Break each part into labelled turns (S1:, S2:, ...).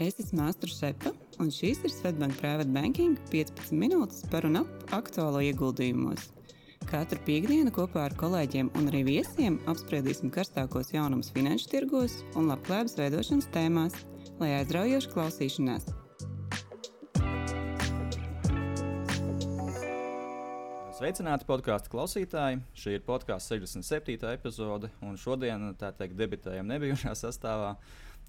S1: Es esmu Astra Šepa, un šīs ir Svetbank Private Banking 15 minūtes par un ap aktuālo ieguldījumos. Katru piekdienu kopā ar kolēģiem un arī viesiem apspriedīsim karstākos jaunumus finanšu tirgos un labklājības veidošanas tēmās, lai aizraujoši klausīšanās.
S2: Sveicināti podkāstu klausītāji! Šī ir podkāstu 67. epizode, un šodien, tā teikt, debitējam nebijušā sastāvā.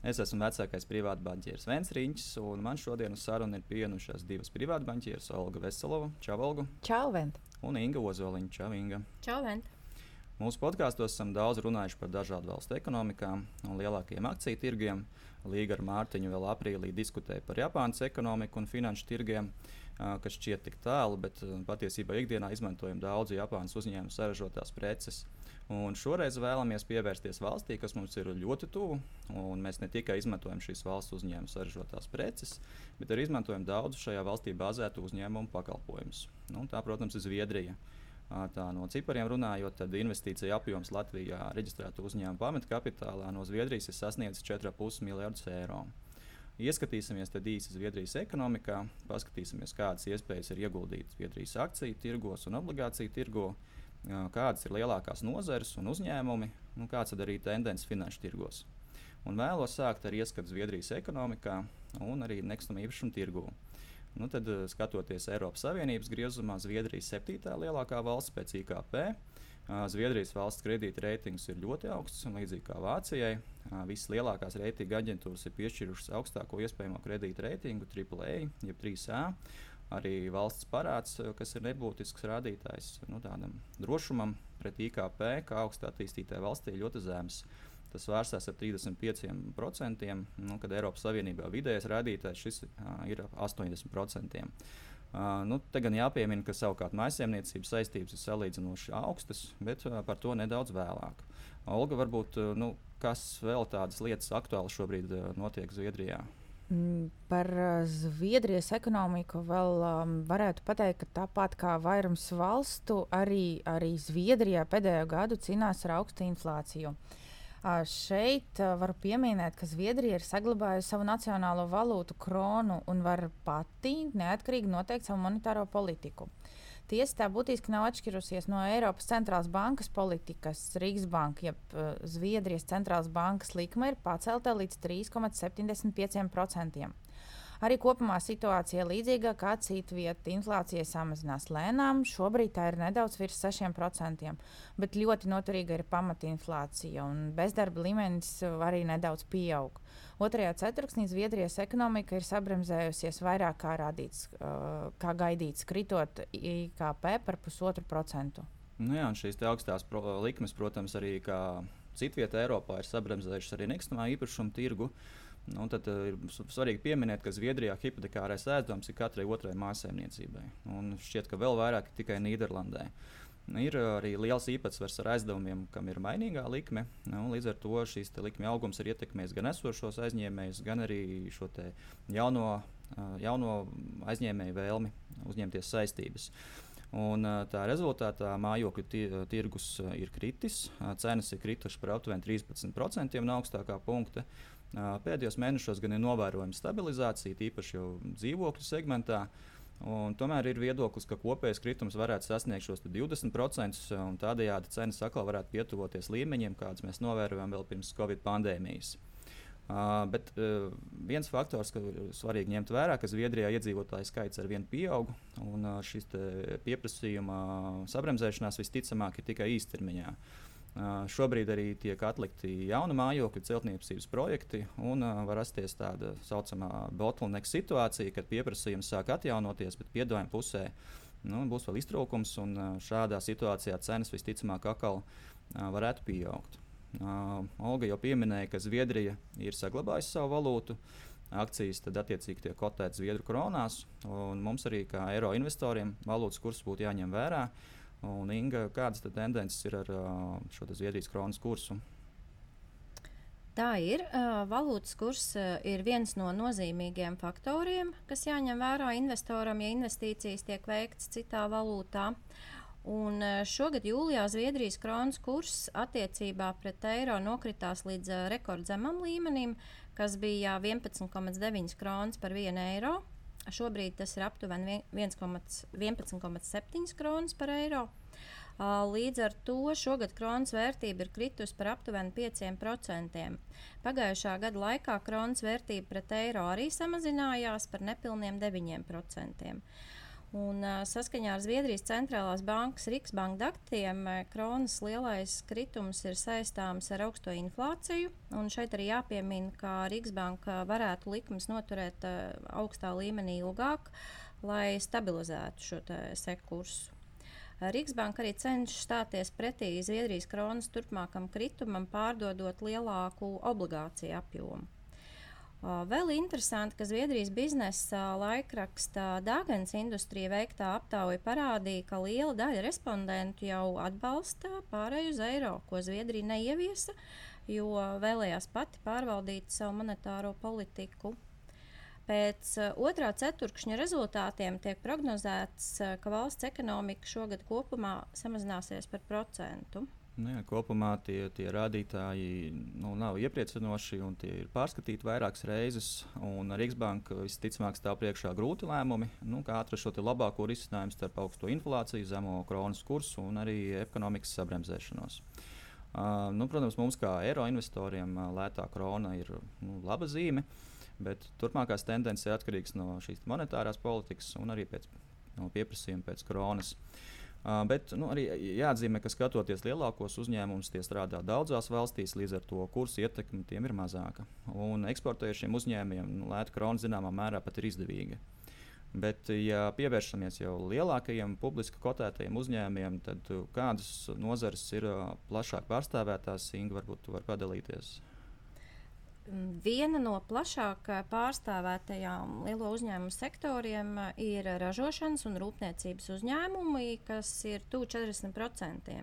S2: Es esmu vecākais privātbanķieris Vents Riņķis, un man šodien uz sarunu ir pievienojušās divas privātbanķieres - Olga Veselova, Čau, Olga!
S3: Čau, Vent!
S2: Un Inga Ozoliņa, Čau, Inga!
S4: Čau, Vent!
S2: Mūsu podkāstos esam daudz runājuši par dažādu valstu ekonomikām un lielākiem akciju tirgiem. Līga ar Mārtiņu vēl aprīlī diskutēja par Japānas ekonomiku un finanšu tirgiem, kas šķiet tik tālu, bet patiesībā ikdienā izmantojam daudzu Japānas uzņēmumu saražotās preces. Un šoreiz vēlamies pievērsties valstī, kas mums ir ļoti tuvu. Mēs ne tikai izmantojam šīs valsts uzņēmuma saražotās preces, bet arī izmantojam daudzu šajā valstī bāzētu uzņēmumu pakalpojumus. Nu, tā, protams, ir Zviedrija. Tā no cipariem runājot, tad investīcija apjoms Latvijā reģistrētu uzņēmumu pamatkapitālā no Zviedrijas ir sasniedzis 4,5 miljardus eiro. Ieskatīsimies tad īsi Zviedrijas ekonomikā, paskatīsimies, kādas iespējas ir ieguldīt Zviedrijas akciju tirgos un obligāciju tirgos kādas ir lielākās nozares un uzņēmumi, un kāds ir arī tendences finanšu tirgos. Un vēlos sākt ar ieskatu Zviedrijas ekonomikā un arī nekustamā īpašuma tirgū. Nu, tad, skatoties Eiropas Savienības griezumā, Zviedrija ir septītā lielākā valsts pēc IKP. Zviedrijas valsts kredīta reitings ir ļoti augsts, un līdzīgi kā Vācijai, visas lielākās reitinga aģentūras ir piešķirušas augstāko iespējamo kredīta reitingu, AAA, jeb 3A arī valsts parāds, eh, kas ir nebūtisks rādītājs nu, tādam drošumam pret IKP, kā augstā attīstītā valstī, ļoti zems. Tas vērstās ar 35%, nu, kad Eiropas Savienībā vidējais rādītājs šis, uh, ir 80%. Uh, nu, te gan jāpiemina, ka savukārt maisaimniecības saistības ir salīdzinoši augstas, bet uh, par to nedaudz vēlāk. Olga, varbūt uh, nu, kas vēl tādas lietas aktuāli šobrīd uh, notiek Zviedrijā?
S3: Mm, par Zviedrijas ekonomiku vēl um, varētu pateikt, ka tāpat kā vairums valstu, arī, arī Zviedrijā pēdējo gadu cīnās ar augstu inflāciju. Uh, šeit varu pieminēt, ka Zviedrija ir saglabājusi savu nacionālo valūtu, kronu, un var pati neatkarīgi noteikt savu monetāro politiku. Tiesa tā būtiski nav atšķirusies no Eiropas centrālās bankas politikas. Rīgas banka, jeb Zviedrijas centrālās bankas likme ir pacelta līdz 3,75%. Arī kopumā situācija līdzīga kā citvietā. Inflācija samazinās lēnām, šobrīd tā ir nedaudz virs 6%, bet ļoti noturīga ir pamatinflācija un bezdarba līmenis arī nedaudz pieaug. Otrajā ceturksnī Zviedrijas ekonomika ir sabremzējusies vairāk kā, rādīts, kā gaidīts, kritot IKP par pusotru procentu.
S2: Nu jā, šīs augstās pro likmes, protams, arī citvietā Eiropā ir sabremzējušas arī nekustamā īpašuma tirgu. Uh, Nu, tad uh, ir svarīgi pieminēt, ka Zviedrijā hipotekārais aizdevums ir katrai otrai mājsaimniecībai. Un šķiet, ka vēl vairāk tikai Nīderlandē. Ir arī liels īpatsvars ar aizdevumiem, kam ir mainīgā likme. Nu, līdz ar to šīs likme augums ir ietekmējis gan esošos aizņēmējus, gan arī šo jauno, jauno aizņēmēju vēlmi uzņemties saistības. Un, tā rezultātā mājokļu tirgus ir kritis, cenas ir kritušas par aptuveni 13% no augstākā punkta. Pēdējos mēnešos gan ir novērojama stabilizācija, tīpaši jau dzīvokļu segmentā. Un tomēr ir viedoklis, ka kopējais kritums varētu sasniegt šos 20%, un tādējādi cenas atkal varētu pietuvoties līmeņiem, kādus mēs novērojām vēl pirms Covid pandēmijas. Uh, bet uh, viens faktors, kas ir svarīgi ņemt vērā, ka Zviedrijā iedzīvotāju skaits ar vienu pieaug, un uh, šis pieprasījuma sabremzēšanās visticamāk ir tikai īstermiņā. Uh, Šobrīd arī tiek atlikti jauni mājokļu celtniecības projekti, un uh, var rasties tāda saucamā bottleneck situācija, kad pieprasījums sāk atjaunoties, bet piedāvājuma pusē nu, būs vēl iztrūkums, un uh, šādā situācijā cenas visticamāk atkal uh, varētu pieaugt. Uh, Olga jau pieminēja, ka Zviedrija ir saglabājusi savu valūtu. Akcijas tad attiecīgi tiek kotētas Zviedru kronās, un mums arī kā eiro investoriem valūtas kurs būtu jāņem vērā. Uh, Un, Inga, kādas tendences ir ar šo Zviedrijas kronas kursu?
S4: Tā ir. Valūtas kurs ir viens no nozīmīgiem faktoriem, kas jāņem vērā investoram, ja investīcijas tiek veikts citā valūtā. Un šogad jūlijā Zviedrijas kronas kurs attiecībā pret eiro nokritās līdz rekordzemam līmenim, kas bija 11,9 kronas par 1 eiro. Šobrīd tas ir aptuveni 11,7 kronas par eiro. Līdz ar to šogad kronas vērtība ir kritusi par aptuveni 5%. Pagājušā gada laikā kronas vērtība pret eiro arī samazinājās par nepilniem 9%. Un, saskaņā ar Zviedrijas centrālās bankas Riksbanka datiem, kronas lielais kritums ir saistāms ar augsto inflāciju. Šeit arī jāpiemina, ka Riksbanka varētu likmes noturēt augstā līmenī ilgāk, lai stabilizētu šo sekursu. Rīgsbanka arī cenšas stāties pretī Zviedrijas kronas turpmākam kritumam, pārdodot lielāku obligāciju apjomu. Vēl interesanti, ka Zviedrijas biznesa laikraksta Dāngas industrija veiktā aptauja parādīja, ka liela daļa respondentu jau atbalsta pārēju uz eiro, ko Zviedrija neieviesa, jo vēlējās pati pārvaldīt savu monetāro politiku. Pēc otrā ceturkšņa rezultātiem tiek prognozēts, ka valsts ekonomika šogad kopumā samazināsies par procentu.
S2: Nu, jā, kopumā tie, tie rādītāji nu, nav iepriecinoši un tie ir pārskatīti vairākas reizes. Rīgsbanka visticamāk stāv priekšā grūti lēmumi, nu, kā atrast šo labāko risinājumu starp augsto inflāciju, zemo kronas kursu un arī ekonomikas sabremzēšanos. Uh, nu, protams, mums kā eiro investoriem lētā krona ir nu, laba zīme, bet turpmākās tendences ir atkarīgas no šīs monetārās politikas un arī pēc, no pieprasījuma pēc kronas. Uh, Uh, bet nu, arī jāatzīmē, ka skatoties lielākos uzņēmumus, tie strādā daudzās valstīs, līdz ar to kursu ietekme tiem ir mazāka. Un eksportējušiem uzņēmumiem nu, lēta krona zināmā mērā pat ir izdevīga. Bet, ja pievēršamies jau lielākajiem publiski kotētajiem uzņēmumiem, tad kādas nozares ir plašāk pārstāvētās? Inga, varbūt tu vari padalīties.
S4: Viena no plašāk pārstāvētajām lielo uzņēmumu sektoriem ir ražošanas un rūpniecības uzņēmumi, kas ir tuvu 40%.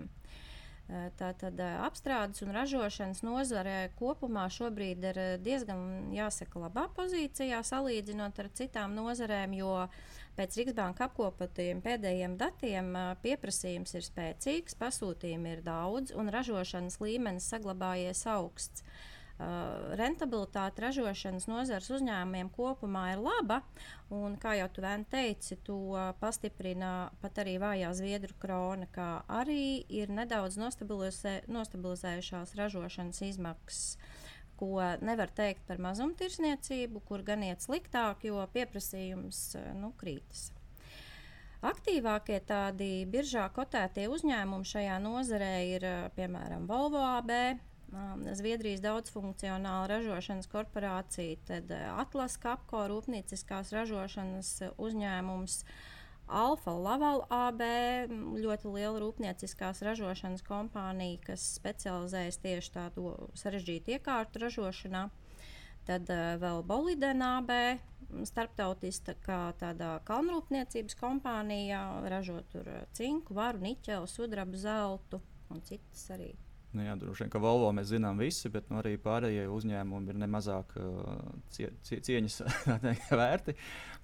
S4: Tātad apstrādes un ražošanas nozare kopumā šobrīd ir diezgan jāsaka labā pozīcijā salīdzinot ar citām nozarēm, jo pēc Rīgsbanka apkopotajiem pēdējiem datiem pieprasījums ir spēcīgs, pasūtījumi ir daudz un ražošanas līmenis saglabājies augsts. Uh, rentabilitāte ražošanas nozares uzņēmumiem kopumā ir laba. Un, kā jau tu vien teici, to pastiprina pat arī vājā zviedru krona, kā arī ir nedaudz nostabilizē, nostabilizējušās ražošanas izmaksas. Ko nevar teikt par mazumtirdzniecību, kur gan iet sliktāk, jo pieprasījums nu, krītas. Aktīvākie tādi biržā kotētie uzņēmumi šajā nozarē ir piemēram Volvo AB, Zviedrijas daudzfunkcionāla ražošanas korporācija, tad Atlas Kapko rūpnieciskās ražošanas uzņēmums. Alfa Laval AB, ļoti liela rūpnieciskās ražošanas kompānija, kas specializējas tieši tādu sarežģītu iekārtu ražošanā. Tad uh, vēl Bolidena AB, starptautiska tādā kalnrūpniecības kompānijā, ražo tur cinku, varu, niķeli, sudrabu, zeltu un citas arī
S2: Nu, jā, droši vien, ka Volvo mēs zinām visi, bet nu, arī pārējie uzņēmumi ir nemazāk uh, cie, cie, cieņas vērti.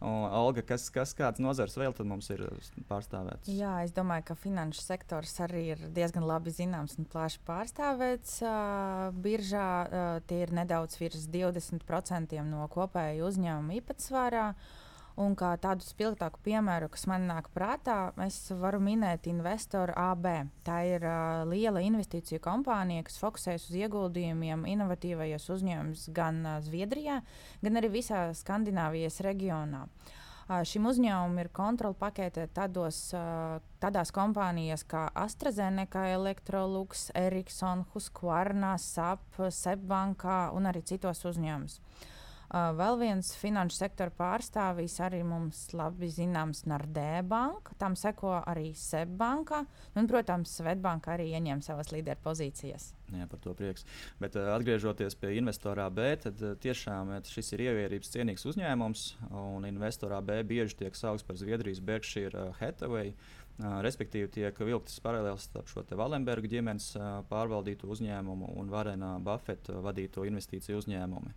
S2: Un, Olga, kas, kas kāds nozars vēl mums ir pārstāvēts?
S3: Jā, es domāju, ka finanšu sektors arī ir diezgan labi zināms un plaši pārstāvēts. Uh, biržā uh, tie ir nedaudz virs 20% no kopēja uzņēmuma īpatsvārā. Uh, Un kā tādu spilgtāku piemēru, kas man nāk prātā, es varu minēt investoru AB. Tā ir uh, liela investīciju kompānija, kas fokusējas uz ieguldījumiem inovatīvajos uzņēmumus gan uh, Zviedrijā, gan arī visā Skandināvijas reģionā. Uh, šim uzņēmumam ir kontrola pakete tādos, uh, tādās kompānijās kā AstraZeneca, Electrolux, Ericsson, Husqvarna, SAP, Sebbanka un arī citos uzņēmumus. Uh, vēl viens finanšu sektora pārstāvis arī mums labi zināms Nordea banka, tam seko arī Sebbanka, un, protams, Svetbanka arī ieņem savas līderu pozīcijas.
S2: Jā, par to prieks. Bet uh, atgriežoties pie investorā B, tad uh, tiešām šis ir ievērības cienīgs uzņēmums, un investorā B bieži tiek saukts par Zviedrijas Berkshire uh, Hathaway. Uh, respektīvi, tiek vilktas paralēlis starp šo Valenberga ģimenes uh, pārvaldīto uzņēmumu un Varena Buffeta vadīto investīciju uzņēmumu.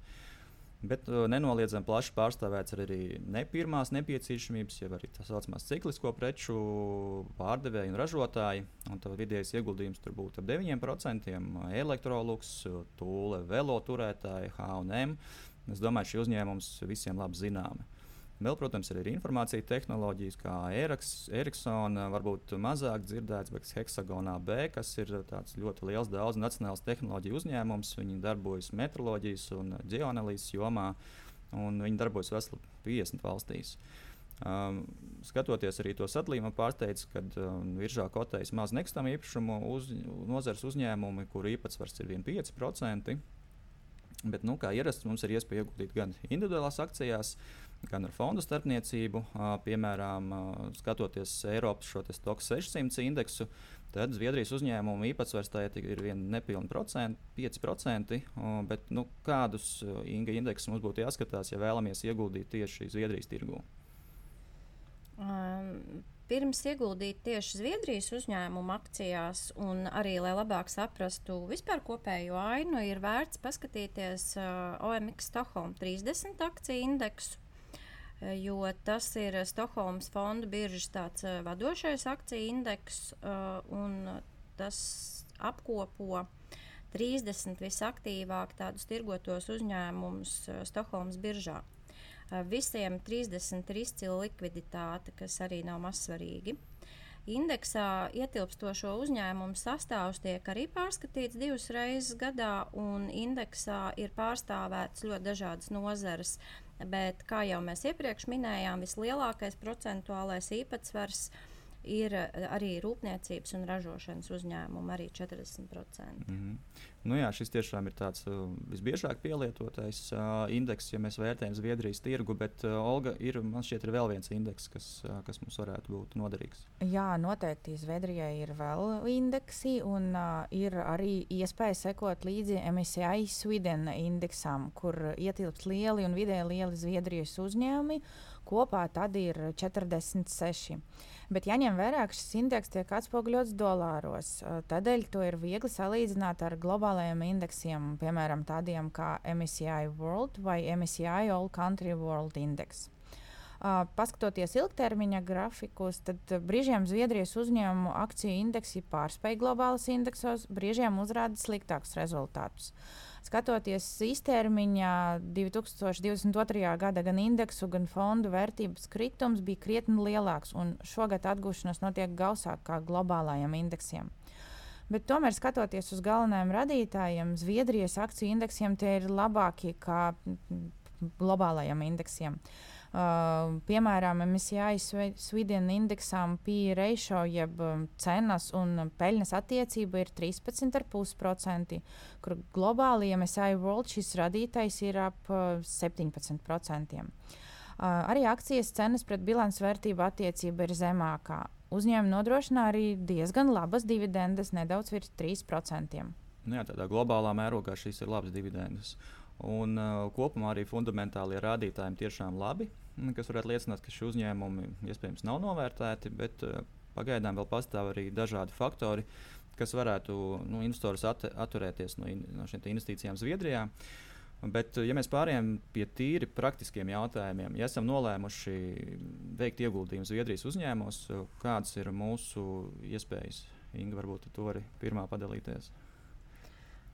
S2: Bet uh, nenoliedzami plaši pārstāvēts arī ne pirmās nepieciešamības, jau arī tā saucamās ciklisko preču pārdevēji un ražotāji. Un tad vidējais ieguldījums tur būtu ap 9%. Elektrolūks, Tūle, Velo turētāji, H&M. Es domāju, šie uzņēmums visiem labi zināmi. Vēl, protams, ir informācija tehnoloģijas, kā Ericsson, varbūt mazāk dzirdēts, bet Hexagonā B, kas ir ļoti liels, daudz nacionāls tehnoloģiju uzņēmums. Viņi darbojas metroloģijas un geoanalīzes jomā, un viņi darbojas veseli 50 valstīs. Um, skatoties arī to sadalījumu, pārsteidz, ka um, virsā kotējas maz nekustamā īpašuma uz, nozares uzņēmumi, kuru īpatsvars ir 1,5%. Bet, nu, kā ierasts, mums ir iespēja ieguldīt gan individuālās akcijās, gan ar fondu starpniecību. Piemēram, skatoties Eiropas šo STOK 600 indeksu, tad Zviedrijas uzņēmumu īpatsvars ir nepilnīgi 5%. Bet, nu, kādus Inga indeksus mums būtu jāskatās, ja vēlamies ieguldīt tieši Zviedrijas tirgū?
S4: Um, Pirms ieguldīt tieši Zviedrijas uzņēmuma akcijās, un arī, lai labāk saprastu vispār kopējo ainu, ir vērts paskatīties uh, OMX Stokholm 30 akciju indeksu, jo tas ir Stokholmas fonda biržas tāds uh, vadošais akciju indeks, uh, un tas apkopo 30 visaktīvāk tādus tirgotos uzņēmumus uh, Stokholmas biržā. Visiem 30 ir izcila likviditāte, kas arī nav mazsvarīgi. Indeksā ietilpstošo uzņēmumu sastāvs tiek arī pārskatīts divas reizes gadā, un indeksā ir pārstāvēts ļoti dažādas nozares. Bet, kā jau mēs iepriekš minējām, vislielākais procentuālais īpatsvars ir ir eh, arī rūpniecības un ražošanas uzņēmumi, arī 40%. Mm -hmm.
S2: nu jā, šis tiešām ir tāds uh, visbiežāk pielietotais uh, indeks, ja mēs vērtējam Zviedrijas tirgu, bet uh, Olga, ir, man šķiet, ir vēl viens indeks, kas, uh, kas mums varētu būt noderīgs.
S3: Jā, noteikti Zviedrijai ir vēl indeksi, un uh, ir arī iespēja sekot līdzi MSCI Sweden indeksam, kur ietilpst lieli un vidēji lieli Zviedrijas uzņēmumi. Kopā tad ir 46. Bet jāņem vērā, ka šis indeks tiek atspoguļots dolāros. Tādēļ to ir viegli salīdzināt ar globālajiem indeksiem, piemēram, tādiem kā MSCI World vai MSCI All Country World Index. Uh, paskatoties ilgtermiņa grafikus, tad brīžiem Zviedrijas uzņēmumu akciju indeksi pārspēj globālas indeksos, brīžiem uzrāda sliktākus rezultātus. Uh, skatoties īstermiņā, 2022. gada gan indeksu, gan fondu vērtības kritums bija krietni lielāks, un šogad atgūšanās notiek gausāk kā globālajiem indeksiem. Bet tomēr, skatoties uz galvenajiem radītājiem, Zviedrijas akciju indeksiem tie ir labākie nekā globālajiem indeksiem. Uh, Uh, piemēram, MSCI Sweden indeksām PE ratio, jeb um, cenas un peļņas attiecība ir 13,5%, kur globāli MSCI World šis radītājs ir ap uh, 17%. Uh, arī akcijas cenas pret bilances vērtību attiecība ir zemākā. Uzņēmumi nodrošina arī diezgan labas dividendes, nedaudz virs 3%.
S2: Nu jā, tādā globālā mērogā šīs ir labas dividendes. Un, uh, kopumā arī fundamentālie rādītāji tiešām labi, kas varētu liecināt, ka šie uzņēmumi iespējams nav novērtēti, bet uh, pagaidām vēl pastāv arī dažādi faktori, kas varētu nu, investorus at atturēties no, in no šīm investīcijām Zviedrijā. Bet, ja mēs pārējām pie tīri praktiskiem jautājumiem, ja esam nolēmuši veikt ieguldījumus Zviedrijas uzņēmumos, kādas ir mūsu iespējas? Inga, varbūt tu vari pirmā padalīties.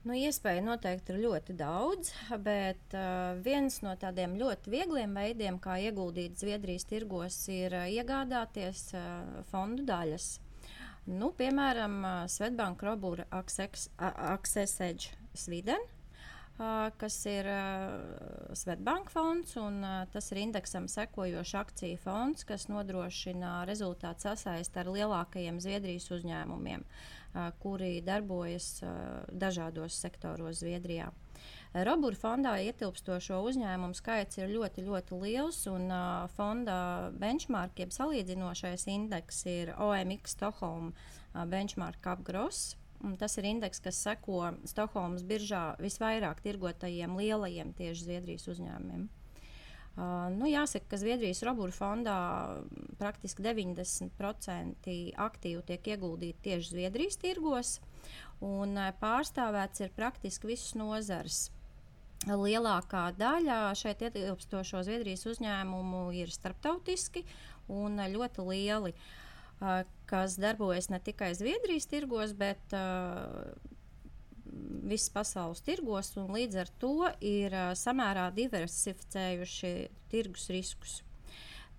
S4: Nu, iespēju noteikti ir ļoti daudz, bet uh, viens no tādiem ļoti viegliem veidiem, kā ieguldīt Zviedrijas tirgos, ir iegādāties uh, fondu daļas. Nu, piemēram, uh, Svetbanka Robūra Access Edge Sweden, uh, kas ir uh, Svetbanka fonds, un uh, tas ir indeksam sekojošs akciju fonds, kas nodrošina rezultātu sasaist ar lielākajiem Zviedrijas uzņēmumiem. Uh, kuri darbojas dažādos sektoros Zviedrijā. Robūra fondā ietilpstošo uzņēmumu skaits ir ļoti, ļoti liels, un uh, fonda benchmark, jeb salīdzinošais indeks, ir OMX Stokholm uh, Benchmark Upgross. Tas ir indeks, kas seko Stokholmas biržā visvairāk tirgotajiem lielajiem tieši Zviedrijas uzņēmumiem. Uh, nu, jāsaka, ka Zviedrijas Robūra fondā praktiski 90% aktīvu tiek ieguldīti tieši Zviedrijas tirgos, un uh, pārstāvēts ir praktiski visas nozares. lielākā daļa šeit ietilpstošo Zviedrijas uzņēmumu ir starptautiski un ļoti lieli, kas darbojas ne tikai Zviedrijas tirgos, bet visas pasaules tirgos, un līdz ar to ir samērā diversificējuši tirgus riskus.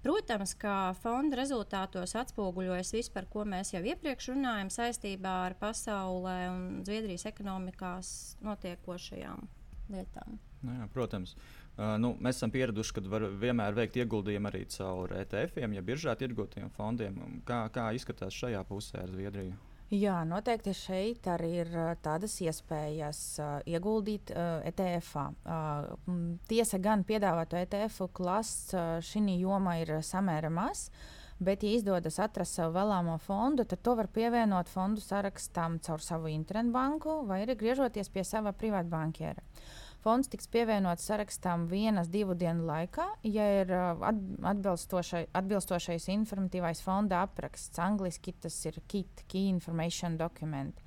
S4: Protams, ka fonda rezultātos atspoguļojas viss, par ko mēs jau iepriekš runājam, saistībā ar pasaulē un Zviedrijas ekonomikās notiekošajām lietām.
S2: Nu jā, protams. Uh, nu, mēs esam pieraduši, ka var vienmēr veikt ieguldījumu arī caur ETF-iem, ja biržā tirgotiem fondiem. Kā, kā izskatās šajā pusē ar Zviedriju?
S3: Jā, noteikti šeit arī ir tādas iespējas uh, ieguldīt uh, ETF. Uh, tiesa gan piedāvāto ETF klases uh, šī joma ir samērā maz. Bet, ja izdodas atrast savu vēlamo fondu, tad to var pievienot fondu sarakstam caur savu internetbanku vai arī griežoties pie sava privātbankiera. Uh, Fonds tiks pievienots sarakstam vienas, divu dienu laikā, ja ir uh, atbilstošai, atbilstošais informatīvais fonda apraksts. Angliski tas ir KIT, Key Information Document.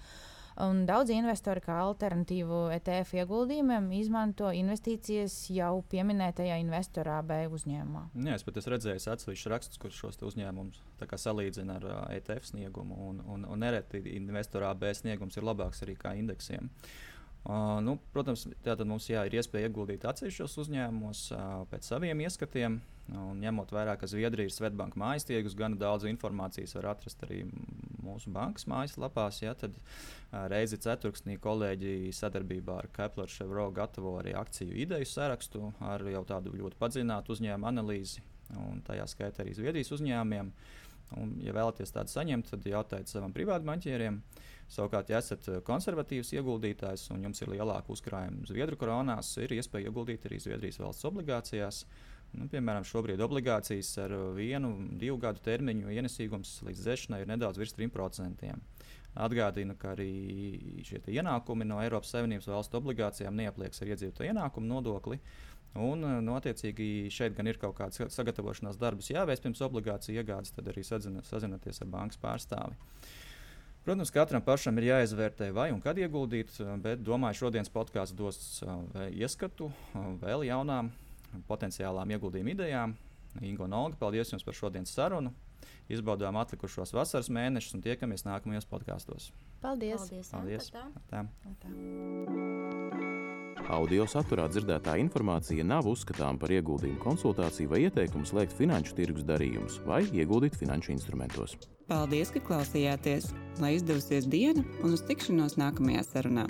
S3: Un daudz investori kā alternatīvu ETF ieguldījumiem izmanto investīcijas jau pieminētajā investorā B uzņēmumā.
S2: Jā, es pat esmu redzējis atsevišķus rakstus, kurš šos uzņēmumus salīdzina ar uh, ETF sniegumu. Un, un, un nereti investorā B sniegums ir labāks arī kā indeksiem. Uh, Uh, nu, protams, tātad mums jā, ir iespēja ieguldīt atsevišķos uzņēmumos uh, pēc saviem ieskatiem. Un ņemot vērā, ka Zviedrija ir Svetbanka mājas tirgus, gan daudz informācijas var atrast arī mūsu bankas mājaslapās. Ja, tad uh, reizi ceturksnī kolēģi sadarbībā ar Kepler Chevrolet gatavo arī akciju ideju sarakstu ar jau tādu ļoti padziļinātu uzņēmumu analīzi, un tajā skaitā arī Zviedrijas uzņēmumiem. Un, ja vēlaties tādu saņemt, tad jautājiet savam privātbanķieriem. Uh, Savukārt, ja esat eh, konservatīvs ieguldītājs un jums ir lielāka uzkrājuma Zviedru koronās, ir iespēja ieguldīt arī Zviedrijas valsts obligācijās. Nu, piemēram, šobrīd obligācijas ar vienu, divu gadu termiņu ienesīgums līdz zešanai ir nedaudz virs 3%. Atgādina, ka arī šie ienākumi no Eiropas Savienības valstu obligācijām neaplieks ar iedzīvotāju ienākumu nodokli. Un, eh, nu, attiecīgi, šeit gan ir kaut kāds sagatavošanās darbs jāveic pirms obligāciju iegādes, tad arī sazināties ar bankas pārstāvi. Protams, katram pašam ir jāizvērtē, vai un kad ieguldīt, bet domāju, šodienas podkāsts dos ieskatu vēl jaunām potenciālām ieguldījuma idejām. Ingo Nolga, paldies jums par šodienas sarunu. Izbaudām atlikušos vasaras mēnešus un tiekamies nākamajos podkāstos.
S3: Paldies!
S4: Paldies!
S2: Paldies.
S4: Tā.
S2: Tā.
S3: Tā.
S5: Audio saturā dzirdētā informācija nav uzskatāms par ieguldījumu konsultāciju vai ieteikumu slēgt finanšu tirgus darījumus vai ieguldīt finanšu instrumentos.
S1: Paldies, ka klausījāties! Lai izdevusies diena un uz tikšanos nākamajā sarunā!